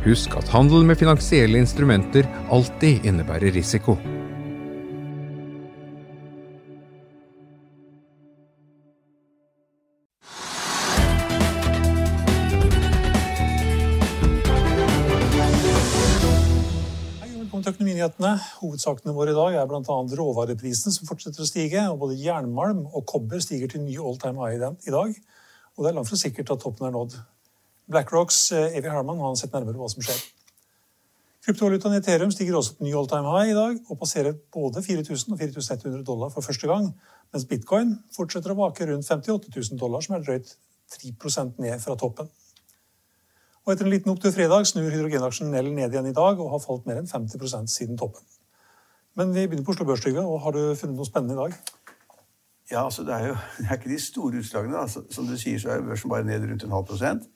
Husk at handel med finansielle instrumenter alltid innebærer risiko. Økonominyhetene. Hovedsakene våre i dag er bl.a. råvareprisene som fortsetter å stige. og Både jernmalm og kobber stiger til ny all time high i dag. Og det er langt fra sikkert at toppen er nådd. BlackRocks eh, Evy Harman har sett nærmere på hva som skjer. Kryptovalutaen Ethereum stiger også til ny all time high i dag og passerer både 4000 og 4100 dollar for første gang, mens bitcoin fortsetter å vake rundt 58 000 dollar, som er drøyt 3% ned fra toppen. Og etter en liten opptur fredag snur hydrogenaksjen Nell ned igjen i dag og har falt mer enn 50% siden toppen. Men vi begynner på Oslo Børs, Trygve, har du funnet noe spennende i dag? Ja, altså det er jo det er ikke de store utslagene. Da. Som du sier, så er børsen bare ned rundt en halv prosent.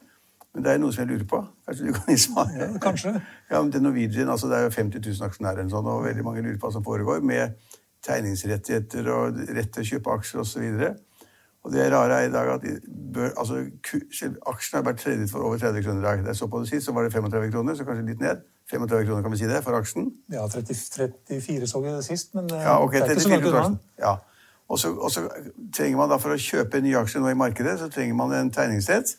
Men det er noe som jeg lurer på. Kanskje du kan gi svar? Ja, kanskje. Ja, men det er Norwegian, altså det er jo 50 000 aksjonærer eller sånn, og veldig mange lurer på hva som foregår, med tegningsrettigheter og rett til å kjøpe aksjer osv. Og det rare er i dag at bør, altså, aksjene har vært tredjet for over 30 kroner i dag. Det jeg så på det sist, så var det 35 kroner, så kanskje litt ned. 35 kroner, kan vi si det, for aksjen. Ja, 30, 34 så vi det sist, men eh, Ja, okay, det er ikke så 34 langt unna. Ja. Og så, og så trenger man da for å kjøpe nye aksjer nå i markedet, så trenger man en tegningsrett.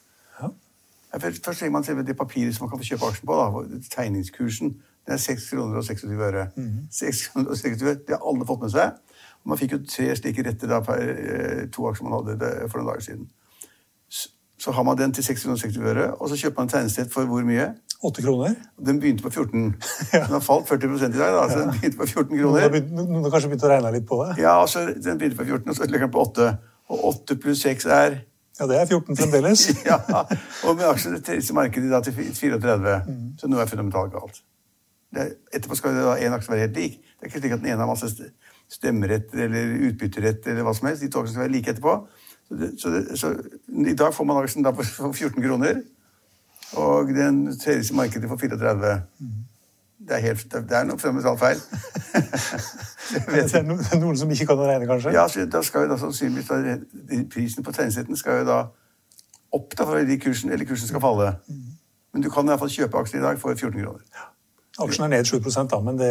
Ja. Ja, først, trenger man selve det papiret som man kan få kjøpe aksjen på. da, Tegningskursen. Den er 6 kroner og 26 øre. 6 kroner og 26 øre, Det har alle fått med seg. Og man fikk jo tre slike retter da per eh, to aksjer man hadde for noen dager siden. Så, så har man den til 6 kroner og 60 øre, og så kjøper man en tegningsrett for hvor mye? 8 kroner. Den begynte på 14. Den har falt 40 i dag, da, så den begynte på 14 kroner. noen har kanskje begynt å regne litt på det? Ja, altså, den begynte på 14, og så legger den på 8. Og 8 pluss 6 er Ja, det er 14 fremdeles. ja, og med aksjer telles markedet da til 34, så noe er fundamentalt galt. Det er, etterpå skal da en aksje være helt lik. Det er ikke slik at den ene har masse stemmerett eller utbytterett eller hva som helst. De to aksjene skal være like etterpå. Så, det, så, det, så i dag får man aksjen da for 14 kroner, og den tredje markedet for 34. Det er, helt, det er noe fundamentalt feil. Det er noen som ikke kan regne, kanskje? ja, så da skal jo da sannsynligvis da, Prisen på tegnesetten skal jo da opp da for de kursen, eller kursen skal falle. Men du kan i hvert fall kjøpe aksjer i dag for 14 kroner. Aksjen er ned 7 da, men det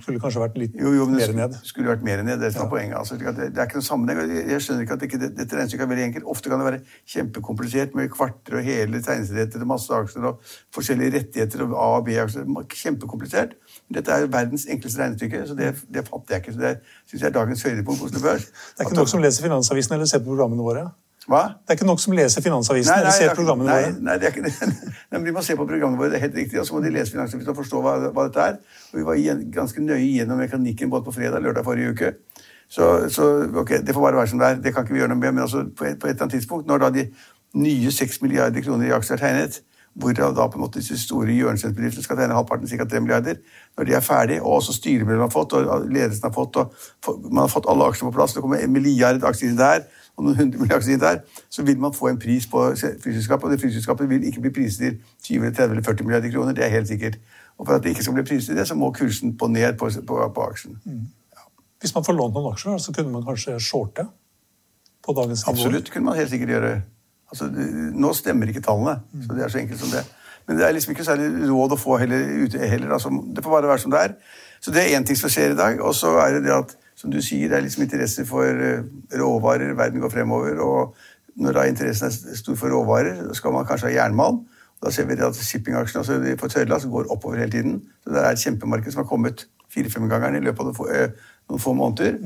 skulle kanskje vært litt Jo, jo, det mer ned. skulle vært mer ned. Det er, ja. poenget. Altså, det, det er ikke noen sammenheng. Jeg skjønner ikke at ikke, det, dette regnestykket er veldig enkelt. Ofte kan det være kjempekomplisert med kvarter og hele tegneserietter og masse aksjer og forskjellige rettigheter og A- og B-aksjer. Kjempekomplisert. Men dette er verdens enkleste regnestykke, så det, det fatter jeg ikke. Så det syns jeg er dagens høydepunkt på Oslo Børs. Det er ikke nok som leser Finansavisen eller ser på programmene våre. Hva? Det er ikke nok som leser Finansavisen eller ser det er- programmene nei, våre. Nei, det er ikke. Nei, men De må se på programmene våre, det er helt riktig. Og så må de lese Finansavisen og forstå hva, hva dette er. Og Vi var igjen, ganske nøye gjennom mekanikken både på fredag og lørdag forrige uke. Så, så ok, det får bare være som det er. Det kan ikke vi gjøre noe med. Men altså, på, et, på et eller annet tidspunkt, når da de nye 6 milliarder kroner i aksjer er tegnet, hvorav da på en måte disse store hjørnesteinsbedriftene skal tegne halvparten, ca. 3 milliarder, når de er ferdige, og også styremedlemmene har fått, og ledelsen har fått, og man har fått alle aksjene på plass, det kommer en milliard aksjer der, og noen hundre milliarder inn der, så vil man få en pris på flyselskapet, og det flyselskapet vil ikke bli priset til 20 30 eller 40 milliarder kroner, det er helt sikkert. Og for at det ikke skal bli priset til det, så må kursen på ned på, på, på aksjen. Hvis man får lånt noen aksjer, så kunne man kanskje shorte på dagens nivå. Absolutt kunne man helt sikkert gjøre. Altså, nå stemmer ikke tallene, så det er så enkelt som det. Men det er liksom ikke særlig råd å få heller ute heller. Altså, det får bare være som det er. Så det er én ting som skjer i dag. Og så er det det at, som du sier, det er liksom interesse for eh, råvarer. Verden går fremover. Og når da interessen er stor for råvarer, skal man kanskje ha jernmalm. Da ser vi at shippingaksjene altså på tørrlast går oppover hele tiden. Så det er et kjempemarked som har kommet fire-fem ganger i løpet av noen få, eh, måneder.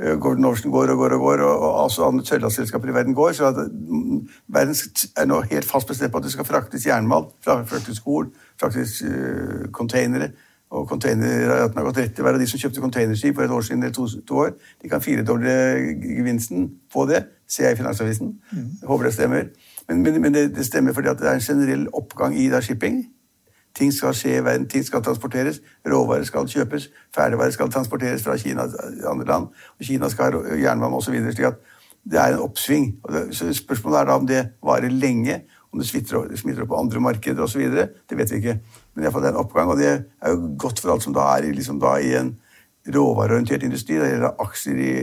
Eh, Gordon Ocean går og går og går, og, altså andre tørrlastselskaper i verden går. Så mm, verden er nå helt fast bestemt på at det skal fraktes jernmalm, fraktes korn, fraktes uh, containere. Og containeraten har gått rett til hver av de som kjøpte containerskip for et år siden eller to, to år. De kan firedoble gevinsten på det, ser jeg i Finansavisen. Mm. håper det stemmer. Men, men, men det, det stemmer fordi det er en generell oppgang i da shipping. Ting skal skje i verden, ting skal transporteres, råvarer skal kjøpes, ferdigvarer skal transporteres fra Kina til andre land, og Kina skal ha jernbane osv. slik at det er en oppsving. Så spørsmålet er da om det varer lenge, om det smitter, smitter opp på andre markeder osv. Det vet vi ikke. Men iallfall det er en oppgang, og det er jo godt for alt som da er liksom da i en råvareorientert industri. Det gjelder aksjer i,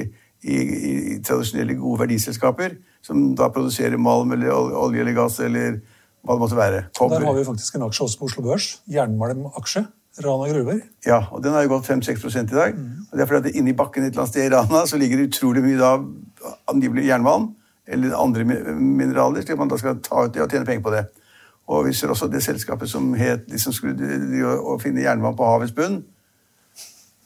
i, i, tradisjonelle, gode verdiselskaper som da produserer malm eller olje eller gass eller hva det måtte være. Kobber. Der har vi faktisk en aksje også på Oslo Børs. Jernmalmaksje. Rana gruver. Ja, og den har jo gått 5-6% i dag. Mm. og det er fordi at Inni bakken et eller annet sted i Rana så ligger det utrolig mye da angivelig jernmalm eller andre mineraler, slik at man da skal ta ut det og tjene penger på det. Og vi ser også det selskapet som het, de som skulle å finne jernbanen på havets bunn.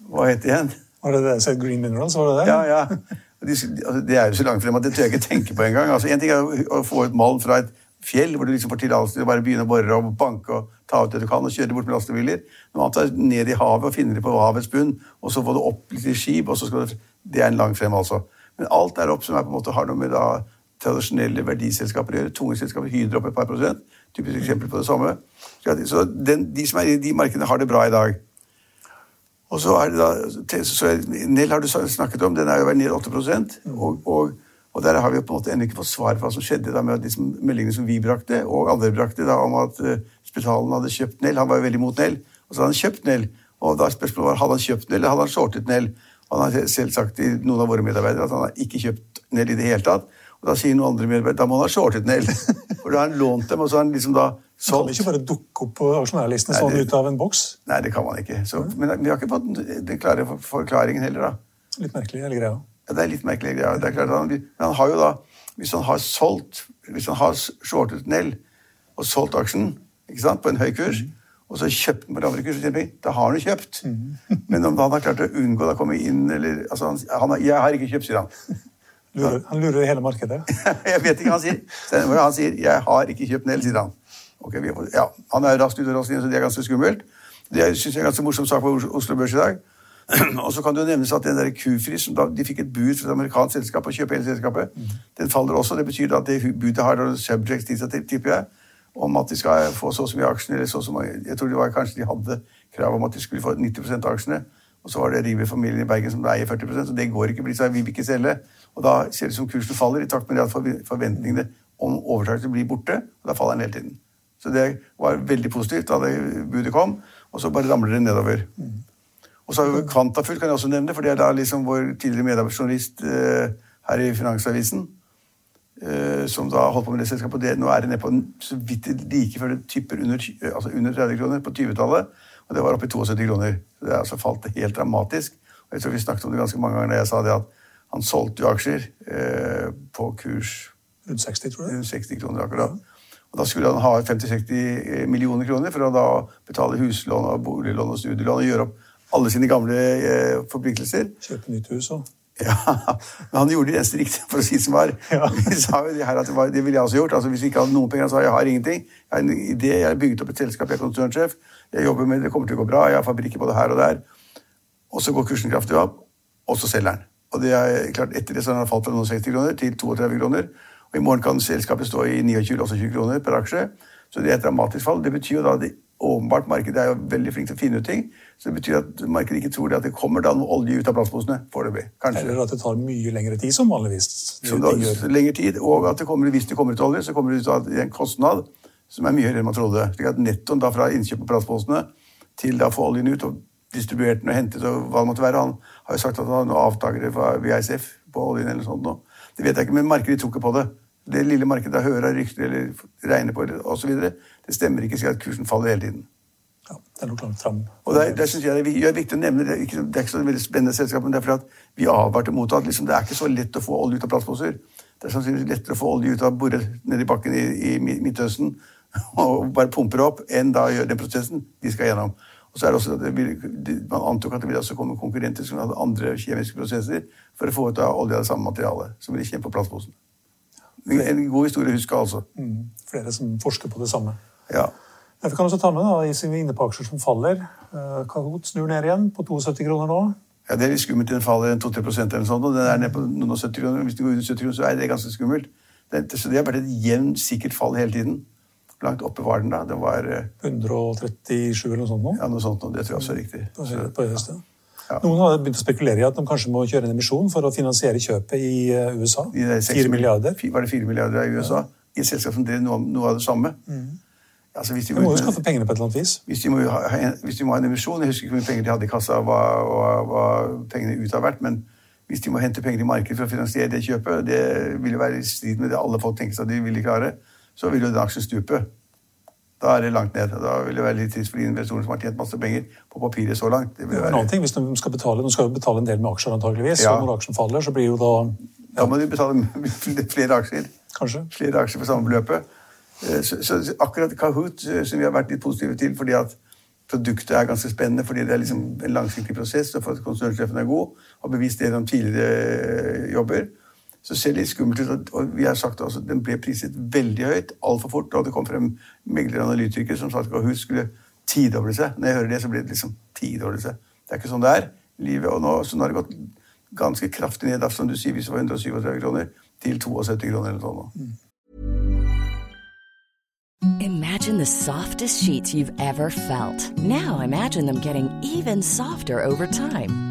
Hva het det igjen? Var det det som Green Minerals? var det det? Ja, ja. De, altså, det er jo så langt frem at det tør jeg ikke tenke på engang. Altså, en ting er å få ut malm fra et fjell, hvor du liksom får tillatelse til å bare begynne å bore og banke og ta ut det du kan, og kjøre bort med lastebiler. Noe annet er ned i havet og finne det på havets bunn, og så få det opp litt i skip. og så skal du det er en lang frem, altså. Men alt der oppe som er på en måte har noe med da tradisjonelle verdiselskaper å gjøre, tunge selskaper, Hydro opp et par prosent, typisk eksempel på det samme. Så den, de som er i de markedene, har det bra i dag. Og så er det da, så Nell har du snakket om, den er jo vært ned 8 og, og og der har vi på en måte ennå ikke fått svar på hva som skjedde da med liksom, meldingene som vi brakte, og andre brakte, da, om at uh, Spetalen hadde kjøpt Nell. Han var jo veldig imot Nell. Og så hadde han kjøpt Nell. Og da spørsmålet var hadde han kjøpt Nell, eller hadde han shortet Nell. Og han har selv sagt til noen av våre medarbeidere at han har ikke kjøpt Nell i det hele tatt. Og da sier noen andre medarbeidere da må han ha shortet Nell. For da har han lånt dem, og så har han liksom da solgt. Kan ikke bare dukke opp på aksjonærlistene sånn ut av en boks? Nei, det kan man ikke. Så, men vi har ikke fått den klare forklaringen heller, da. Litt merkelig, hele greia. Ja, det er litt merkelig. Ja, det er klart han, men han har jo da, Hvis han har solgt, hvis han har shortet Nell og solgt aksjen ikke sant, på en høy kurs, mm. Og så kjøpte han på lavere kurs, da har han jo kjøpt. Mm. men om han har klart å unngå å komme inn eller altså, han, han, 'Jeg har ikke kjøpt', sier han. Lurer, han lurer hele markedet? jeg vet ikke hva han sier. Han sier 'Jeg har ikke kjøpt Nell', sier han. Okay, ja, han er raskt ute og raskt inn, så det er ganske skummelt. Det syns jeg er en ganske morsom sak på Oslo Børs i dag. Og så kan det jo nevnes at den der Q-Fri, som da, de fikk et bud fra et amerikansk selskap å kjøpe hele selskapet, mm. den faller også. Det betyr at det budet har subject til seg, tipper jeg, om at de skal få så og så mye aksjer. eller så så mye. Jeg tror det var kanskje de hadde krav om at de skulle få 90 av aksjene. Og så var det River-familien i Bergen som eier 40% så det går ikke. blir så Vi vil ikke selge. Og da ser det ut som kursen faller, i takt med at forventningene om overtakelse blir borte. og Da faller den hele tiden. Så det var veldig positivt da det budet kom, og så bare ramler det nedover. Mm. Og så har vi Kvantafugl, kan jeg også nevne, for det er da liksom vår tidligere medarbeiderjournalist eh, her i Finansavisen. Eh, som da holdt på med det selskapet. Det, nå er det nede på så vidt like før det typer under, altså under 30 kroner på 20-tallet. Og det var oppe i 72 kroner. Så det er altså falt helt dramatisk. Og jeg tror vi snakket om det ganske mange ganger da jeg sa det at han solgte jo aksjer eh, på kurs Rundt 60, tror jeg. Rundt 60 kroner akkurat. Og Da skulle han ha 50-60 millioner kroner for å da betale huslån, og boliglån og studielån og gjøre opp alle sine gamle eh, forpliktelser. Kjøpe nytt hus òg. Ja, men han gjorde det eneste riktige, for å si det som var. Ja. Vi sa jo det her at det, var, det ville jeg også gjort. altså Hvis vi ikke hadde noen penger, så sa jeg har ingenting. Jeg har en idé, jeg har bygget opp et selskap, jeg er konsernsjef. Jeg jobber med det, det kommer til å gå bra, jeg har fabrikker både her og der. Og så går kursen kraftig opp, og så selger han. Og det er klart, etter det så har han falt fra noen 60 kroner til 32 kroner. Og i morgen kan selskapet stå i 29-28 kroner per aksje. Så det er et dramatisk fall. Det betyr jo da at det åpenbart markedet er jo veldig flink til å finne ut ting. Så det betyr at markedet ikke tror det at det kommer da noe olje ut av plastposene foreløpig. Eller at det tar mye lengre tid, som vanligvis. Som lengre tid, Og at det kommer, hvis det kommer ut olje, så kommer det ut av en kostnad som er mye høyere enn man trodde. slik at nettoen da fra innkjøp av plastposene til da få oljen ut og distribuert den og hentet og hva det måtte være Han har jo sagt at han har noen avtakere fra VISF på oljen eller sånt nå. Det vet jeg ikke, men markedet tror ikke på det. Det lille markedet da hører rykter eller regner på osv. Det stemmer ikke, slik at kursen faller hele tiden. Ja, det er nok langt frem. Og det, der synes jeg det er viktig å nevne. Det er ikke, det er ikke så veldig spennende selskap, men det er fordi at vi advarte mot at liksom, det er ikke så lett å få olje ut av plastposer. Det er sannsynligvis lettere å få olje ut av bore nedi bakken i, i Midtøsten og bare pumper opp, enn da gjøre den prosessen de skal gjennom. Og så er det også, det Man antok at det ville også komme konkurrenter som hadde andre kjemiske prosesser for å få ut av olje av det samme materialet som ville kjempe på plastposen. En god historie å huske, altså. Mm, flere som forsker på det samme. Ja. Vi kan også ta med da, i sine inne på aksjer som faller. Eh, Kahoot snur ned igjen på 72 kroner nå. Ja, Det er litt skummelt. Den faller 2-3% eller sånt. og den er ned på noen og 70 kroner. Hvis det går under 70 kroner, så er det ganske skummelt. Det, så det har vært et jevnt, sikkert fall hele tiden. Hvor langt oppe var den da? Den var eh, 137 eller noe sånt nå. ja, noe sånt, nå. det tror jeg også er riktig. På, Så, på høyeste. Ja. Noen har begynt å spekulere i at de kanskje må kjøre en emisjon for å finansiere kjøpet i eh, USA. de der seks 4 milliarder. Var det fire milliarder i USA? I et selskap som drev noe, noe av det samme. Altså, hvis de, Mm. må jo skaffe pengene på et eller annet vis. hvis de, må ha, en, de må ha en emisjon Jeg husker ikke hvor mye penger de hadde i kassa, hva, hva, hva pengene ut har vært, men hvis de må hente penger i markedet for å finansiere det kjøpet, det vil jo være i strid med det alle folk tenker seg at de ville klare, så vil jo den aksjen stupe. Da er det langt ned. Da vil det være litt trist for de investorene som har tjent masse penger på papiret så langt. Det vil være, annen ting, hvis de skal betale, de skal betale en del med aksjer antageligvis, Ja. og når aksjen faller, så blir jo da da må de betale flere aksjer. kanskje flere aksjer for samme beløpet. Eh, Så, så akkurat Kahoot eh, som vi har vært litt positive til, fordi at produktet er ganske spennende, fordi det er liksom en langsiktig prosess, og for at konsernsjefen er god, har bevist det gjennom tidligere eh, jobber, så ser det litt skummelt ut. og- vi har sagt også, den ble priset veldig høyt, altfor fort, og det kom frem meglere og analytikere som sa at hus skulle tidoble seg. Når jeg hører det, så blir det liksom tidoble seg. Det er ikke sånn det er. livet, og nå, Så nå har det gått ganske kraftig ned, som du sier, hvis det var 137 kroner, til 72 kroner eller noe sånt. Imagine the softest sheets you've ever felt. Now imagine them getting even softer over time.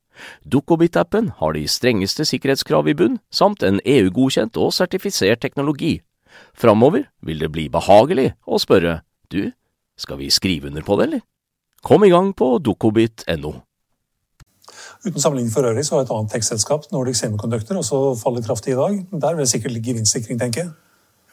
Dukkobit-appen har de strengeste sikkerhetskrav i bunn, samt en EU-godkjent og sertifisert teknologi. Framover vil det bli behagelig å spørre du, skal vi skrive under på det, eller? Kom i gang på dukkobit.no. Uten sammenligning for øvrig så har et annet tekstselskap, Nordic Semiconductor, også fallet kraftig i dag. Der vil det sikkert ligge gevinstsikring, tenker jeg.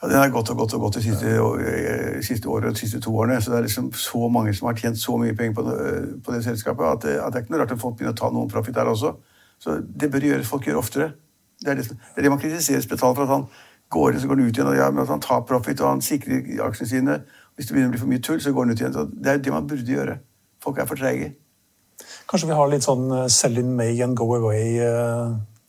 Ja, Den har gått og gått og gått de siste, eh, siste året de siste to årene. Så det er liksom så mange som har tjent så mye penger på, det- på det selskapet at det, at det er ikke noe rart at folk begynner å ta noen profit der også. Så det bør gjøre, folk gjøre oftere. Det er det, det er det man kritiserer Spetal for, at han går inn så går han ut igjen, og ja, men at han tar profit og han sikrer aksjene sine. Hvis det begynner å bli for mye tull, så går han ut igjen. Så det er jo det man burde gjøre. Folk er for treige. Kanskje vi har litt sånn eh, sell in May and go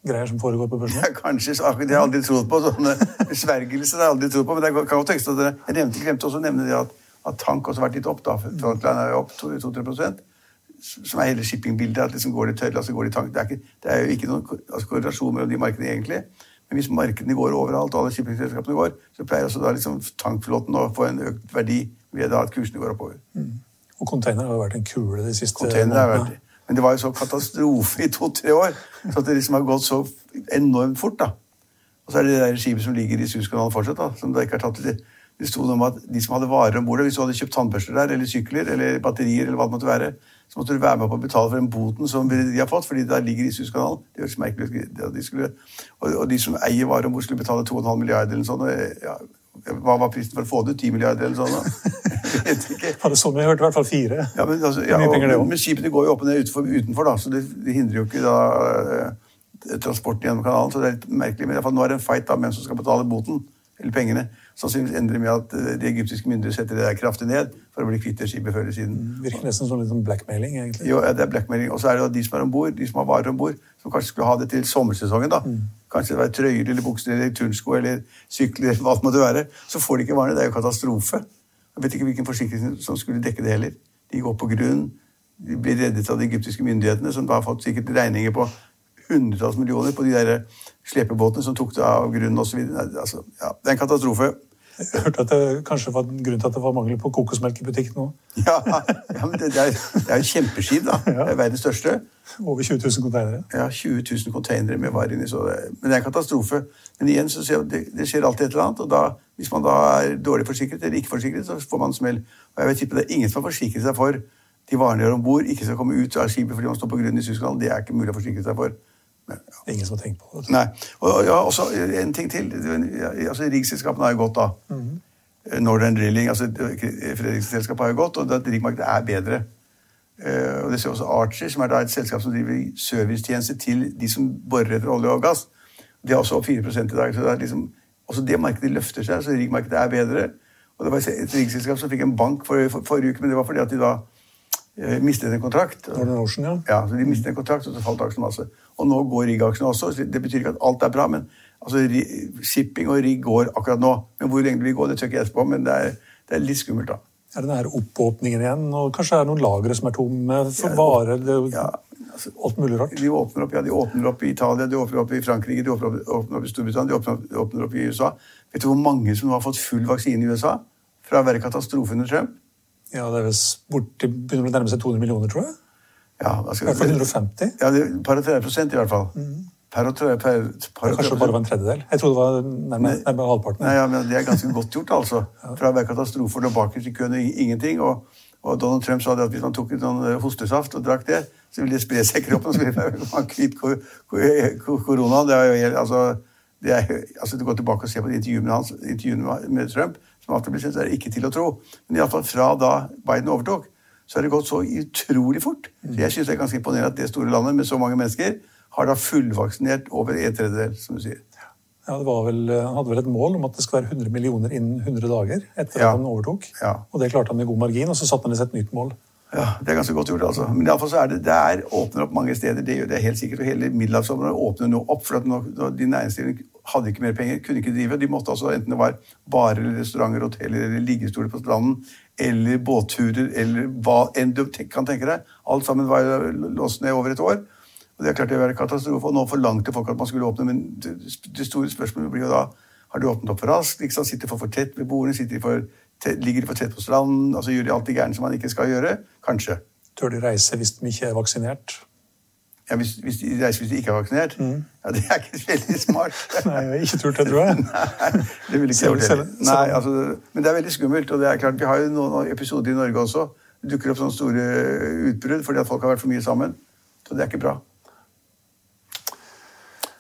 away-greier som foregår på børsen? Ja, kanskje, akkurat Det har jeg aldri trodd på. Sånne svergelser har jeg aldri trodd på. Men det kan godt tenkes at dere, Jeg nevnte, glemte også å nevne det at, at tank også har vært litt opp. da, Frontline er jo opp 2-3 som er hele shippingbildet. at liksom Går det tørre, så går det i tank. Det er, ikke, det er jo ikke noen altså, korrelasjon mellom de markedene egentlig. Men hvis markedene går overalt, og alle shippingselskapene går, så pleier også da liksom tankflåten å få en økt verdi ved da at kursene går oppover. Og container har jo vært en kule de siste månedene. Men det var jo så katastrofe i to-tre år, så det liksom har gått så enormt fort. da. Og så er det det der skipet som ligger i Suezkanalen fortsatt, da, som det ikke har tatt til. Det sto noe om at de som hadde varer om bord Hvis du hadde kjøpt tannbørster der, eller sykler, eller batterier, eller hva det måtte være, så måtte du være med på å betale for den boten som de har fått, fordi der ligger i Suezkanalen. Det høres merkelig ut. De skulle, og, de som eier varer om bord, skulle betale 2,5 milliarder eller noe sånt. Ja, hva var prisen for å få det ut? 10 milliarder eller sånn? Jeg vet ikke. Hadde så mye, jeg hørte i hvert fall fire. Ja, men, altså, ja, og, men skipene går jo opp og ned utenfor, utenfor da, så det, det hindrer jo ikke da, eh, transporten gjennom kanalen. Så det er litt merkelig. Men i hvert fall nå er det en fight da, hvem som skal betale boten, eller pengene. Sannsynligvis endrer det med at eh, de egyptiske myndigheter setter det der kraftig ned for å bli kvitt det skipet før eller siden. Virker nesten som litt sånn blackmailing, egentlig. Jo, ja, det er blackmailing. Og så er det de som er om bord, de som har varer om bord, som kanskje skulle ha det til sommersesongen. da. Kanskje det var trøyer eller bukser eller turnsko eller sykler eller hva det måtte være. Så får de ikke varene. Det er jo katastrofe. Jeg vet ikke hvilken forsikring som skulle dekke det heller. De går på grunn. De blir reddet av de egyptiske myndighetene, som da har fått sikkert regninger på hundretalls millioner på de der slepebåtene som tok det av grunnen osv. Altså, ja, det er en katastrofe. Jeg hørte at det kanskje var grunn til at det var mangel på kokosmelk i butikken nå. Ja, ja men det, det er det er jo kjempeskip, da. Det er verdens største. Over 20 000 containere. Ja, 20 000 containere med varer inni. Men det er en katastrofe. Men igjen, så ser det, det skjer alltid et eller annet. Og da, hvis man da er dårlig forsikret eller ikke forsikret, så får man en smell. Og jeg vil tippe det er ingen som har forsikret seg for de varene de har om bord, ikke skal komme ut av skipet fordi man står på grunn i Syskland. Det er ikke mulig å forsikre seg for. Ingen som har tenkt på det. Nei. Og ja, også en ting til. Altså, Riggselskapene har jo gått, da. Northern Drilling, altså Fredriksen-selskapet har jo gått, og det- riggmarkedet er bedre. Eh, og det ser også Archer, som er et selskap som driver servicetjenester til de som borer etter olje og gass. De har også opp 4 i dag. så det er liksom, Også det markedet løfter seg, så riggmarkedet er bedre. Og det var et riggselskap som fikk en bank for, for, forrige uke, men det var fordi at de da eh, mistet en kontrakt. Ocean, ja. Ja, så De mistet en kontrakt, og så falt aksjen masse. Og nå går rigg-aksjene også. så Det betyr ikke at alt er bra, men altså, shipping og rigg går akkurat nå. Men hvor lenge det vil gå, det tør ikke jeg spå, men det er, det er litt skummelt, da. Er det den oppåpningen igjen? Og kanskje er det noen lagre som er tomme for varer? Er Ja, altså, alt mulig rart. de åpner opp ja, de åpner opp i Italia, de åpner opp i Frankrike, de åpner opp, åpner opp i Storbritannia, de åpner opp, de åpner opp i USA. Vet du hvor mange som nå har fått full vaksine i USA? Fra å være katastrofe under Trump? Ja, det er visst borti, begynner å nærme seg 200 millioner, tror jeg. Ja, hva I hvert fall 150. Ja, det par og 30 prosent i hvert fall. Per og tre, per, par og Kanskje 30 det bare var en tredjedel. Jeg trodde det var nærmere, nærmere halvparten. Nei, ja, men Det er ganske godt gjort, altså. Fra å være lå bakerst i køen ingenting. Og, og Donald Trump sa det at hvis man tok en sånn eh, hostesaft og drakk det, så ville det spre seg i kroppen. og Så ville man kvitt kor, kor, kor, korona. Det er jo helt, altså, det er, altså, Du går tilbake og ser på intervjuene hans, intervjuene med Trump, som alltid blir så er ikke til å tro. Men iallfall fra da Biden overtok, så har det gått så utrolig fort. Så jeg syns det er ganske imponerende at det store landet med så mange mennesker har da fullvaksinert over en tredjedel, som du sier. Ja, det var vel, Han hadde vel et mål om at det skulle være 100 millioner innen 100 dager etter Ja. at han overtok. Ja. Og det klarte han med god margin, og så satte han i seg et nytt mål. Ja, Det er ganske godt gjort. altså. Men i alle fall så er det, der er, åpner opp mange steder. Det gjør det helt sikkert. og Hele middelhavsområdet åpner nå opp. for at nå, De næringsdrivende hadde ikke mer penger, kunne ikke drive. De måtte altså enten det var barer, eller restauranter, hoteller eller liggestoler på stranden, eller båtturer, eller hva enn du kan tenke deg. Alt sammen var låst ned over et år. Og det er klart det var en katastrofe. Og nå forlangte folk at man skulle åpne, men det, store spørsmålet blir jo da har de åpnet opp for raskt? Sant? Sitter folk for tett ved bordene? De for tett, ligger de for tett på stranden? altså Gjør de alt det gærne som man ikke skal gjøre? Kanskje. Tør de reise hvis de ikke er vaksinert? Ja, hvis, hvis de reiser hvis de ikke er vaksinert? Ja, Det er ikke veldig smart. Nei, jeg har ikke turt det, tror jeg. Nei, det vil ikke Selv- selv-. Nei, altså, men det er veldig skummelt. Og det er klart, vi har jo noen episoder i Norge også. Det dukker opp sånne store utbrudd fordi at folk har vært for mye sammen. Så det er ikke bra.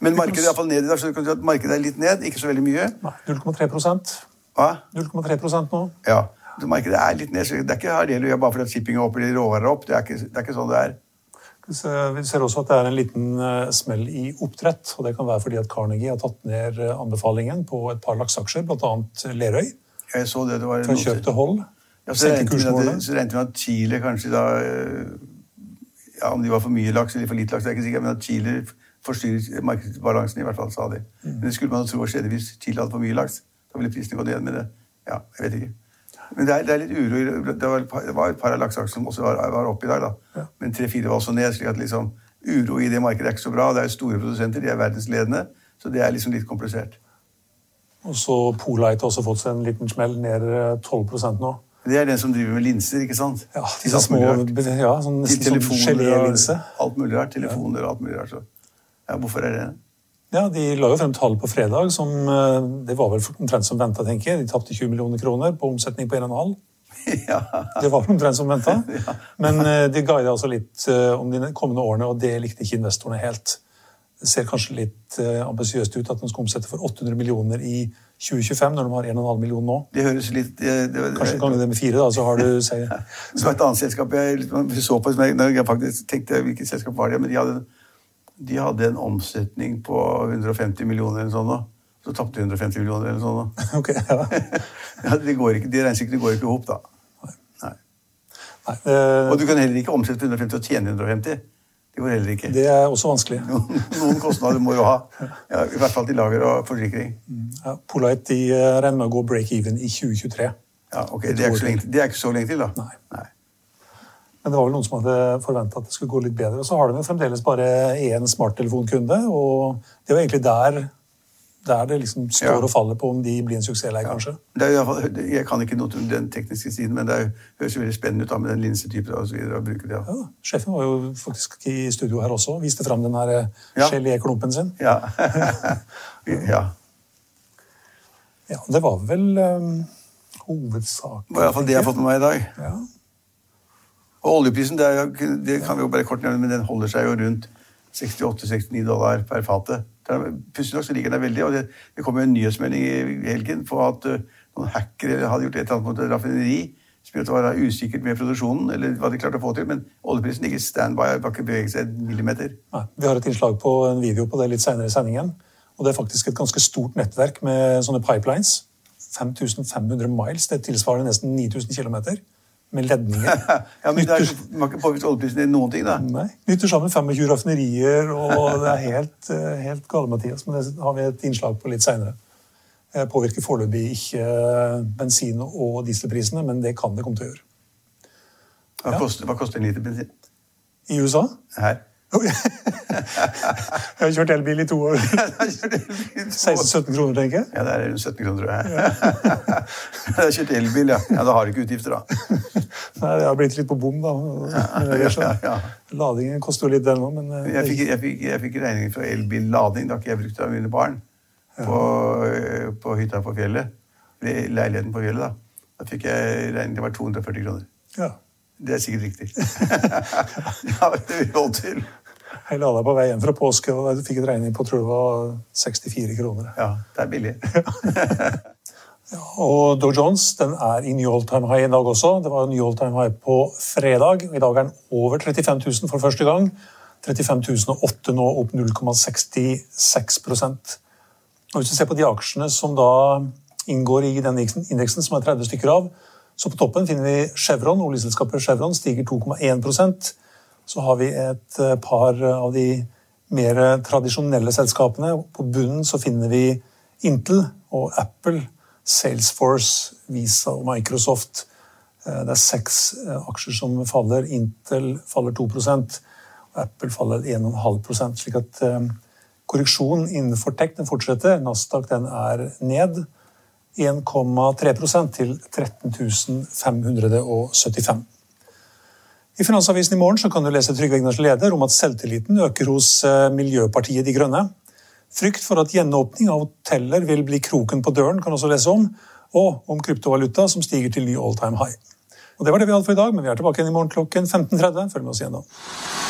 Men markedet er iallfall ned i dag, så du kan si at markedet er litt ned. Ikke så veldig mye. Nei, 0,3 Hva? 0,3 nå. Ja. Så markedet er litt ned. Så det er ikke halleluja bare fordi shipping er opp eller råvarer er opp. Det er, ikke, det er ikke sånn det er. Vi ser også at det er en liten eh, smell i oppdrett. og Det kan være fordi at Carnegie har tatt ned eh, anbefalingen på et par lakseaksjer, bl.a. Lerøy. Jeg så det, det var Fra kjøp til hold. Ja, så regnet vi med at, Chile kanskje da eh, ja, Om de var for mye laks eller for lite laks, det er ikke sikkert, men at Chile forstyrret markedsbalansen, i hvert fall, sa de. Mm. Men det skulle man tro skjedde hvis Chile hadde for mye laks. Da ville prisene gått ned med det. Ja, jeg vet ikke. Men det er, det er litt uro. Det var, et det var et par av lakseaksjene som også var, var oppe i dag, da. Ja. Men tre-fire var også ned. slik at liksom uro i det markedet er ikke så bra. Det er jo store produsenter, de er verdensledende. Så det er liksom litt komplisert. Og så Polite har også fått seg en liten smell, ned eh, 12% nå. Det er den som driver med linser, ikke sant? Ja, disse små, ja, sånn, nesten sånn gelélinse. alt mulig rart. Telefoner og alt mulig rart. Så. Ja, hvorfor er det Ja, De la jo frem tall på fredag som eh, det var vel omtrent som venta, tenker jeg. De tapte 20 millioner kroner på omsetning på 1,5. ja. Det var omtrent som venta. Men eh, de guida altså litt eh, om de kommende årene, og det likte ikke investorene helt. Det ser kanskje litt ambisiøst ut at de skal omsette for 800 millioner i 2025, når de har 1,5 million nå. Det høres litt det, det, Kanskje ganger det med fire, da, så har du Det var et annet selskap jeg så på, som jeg, jeg faktisk tenkte hvilket selskap var det, men de hadde, de hadde en omsetning på 150 millioner eller sånn. Så tapte de 150 millioner eller sånn Okay, Ok, ja. Ja, de, går ikke, de regnestykkene går ikke i hop, da. Nei. Nei, øh... Og du kan heller ikke omsette 150 og tjene 150. Det går heller ikke. det er også vanskelig. Noen, noen kostnader må du ha. Ja, I hvert fall til lager og forsikring. Ja, Polite de eh, regner med å gå break-even i 2023. Ja, ok, Det er ikke så lenge, det er ikke så lenge til, da. Nei. Nei. Men det var vel noen som hadde forventa at det skulle gå litt bedre. Og så har de jo fremdeles bare én smarttelefonkunde, og det er jo egentlig der, der det liksom står Ja. og faller på om de blir en suksess eller ei, kanskje. Det er, jeg kan ikke noe om den tekniske siden, men det er, høres jo veldig spennende ut da, med den linsetypen og så videre. å bruke det. Ja, Ja. Sjefen var jo faktisk i studio her også. Viste fram den her eh, Ja. gelé-klumpen sin. Ja. ja. Ja, det var vel um, hovedsaken. Det var iallfall det jeg har fått med meg i dag. Ja. Og oljeprisen det, jo, det kan vi jo bare kort nevne, men den holder seg jo rundt 68-69 dollar per fatet. Pussig nok så liker den veldig. og Det, det kom jo en nyhetsmelding i helgen på at uh, noen hackere hadde gjort et eller annet mot et raffineri som gjorde at det var usikkert med produksjonen, eller hva de klarte å få til. Men oljeprisen ligger standby, har ikke beveget seg en millimeter. Nei, vi har et innslag på en video på det litt senere i sendingen. Og det er faktisk et ganske stort nettverk med sånne pipelines. 5500 miles. Det tilsvarer nesten 9000 km med ledninger. Ja, men det er, Man har ikke påvist oljeprisen i noen ting, da. Nei, Knytter sammen 25 raffinerier, og det er helt, eh, helt gale, Mathias. Men det har vi et innslag på litt seinere. Påvirker foreløpig ikke eh, bensin- og dieselprisene, men det kan det komme til å gjøre. Hva, Ja. koster, hva koster en liter bensin? I USA Her. Jeg har kjørt elbil i to år. 16-17 kroner, tenker jeg. Ja, det er rundt 17 kroner, tror jeg. Jeg har kjørt elbil, ja. ja. Da har du ikke utgifter, da. Nei, det har blitt litt på bom, da. ja, ja. Ladingen koster jo litt, den òg, men eh, Jeg fikk, jeg fikk, jeg fikk regning for elbillading. Det har ikke jeg brukt av mine barn. På, øh, på hytta på fjellet. Leiligheten på fjellet, da. Da fikk jeg regning. Det var 240 kroner. ja. Det er sikkert riktig. ja, det vil holde til. Jeg lada på vei hjem fra påske, og jeg fikk et regning på tror det var 64 kroner. Ja, det er billig. Og Dow Jones den er i new all time high i dag også. Det var new all time high på fredag. I dag er den over 35 000 for første gang. 35 008 nå, opp 0,66% Og Hvis du ser på de aksjene som da inngår i den indeksen, som er 30 stykker av, så på toppen finner vi Chevron. Oljeselskapet Chevron stiger 2,1 Så har vi et eh, par av de mer tradisjonelle selskapene. På bunnen så finner vi Intel og Apple, Salesforce, Visa og Microsoft. Eh, Det er seks eh, aksjer som faller. Intel faller 2 og Apple faller 1,5 slik at korreksjonen innenfor tech den fortsetter. Nasdaq den er ned 1,3 til 13 575. I Finansavisen i morgen kan du lese Trygve Egners leder om at selvtilliten øker hos eh, Miljøpartiet De Grønne. Frykt for at gjenåpning av hoteller vil bli kroken på døren, kan også lese om. Og om kryptovaluta som stiger til ny all time high. Og Det var det vi hadde for i dag, men vi er tilbake igjen i morgen klokken 15.30. Følg med oss igjen da.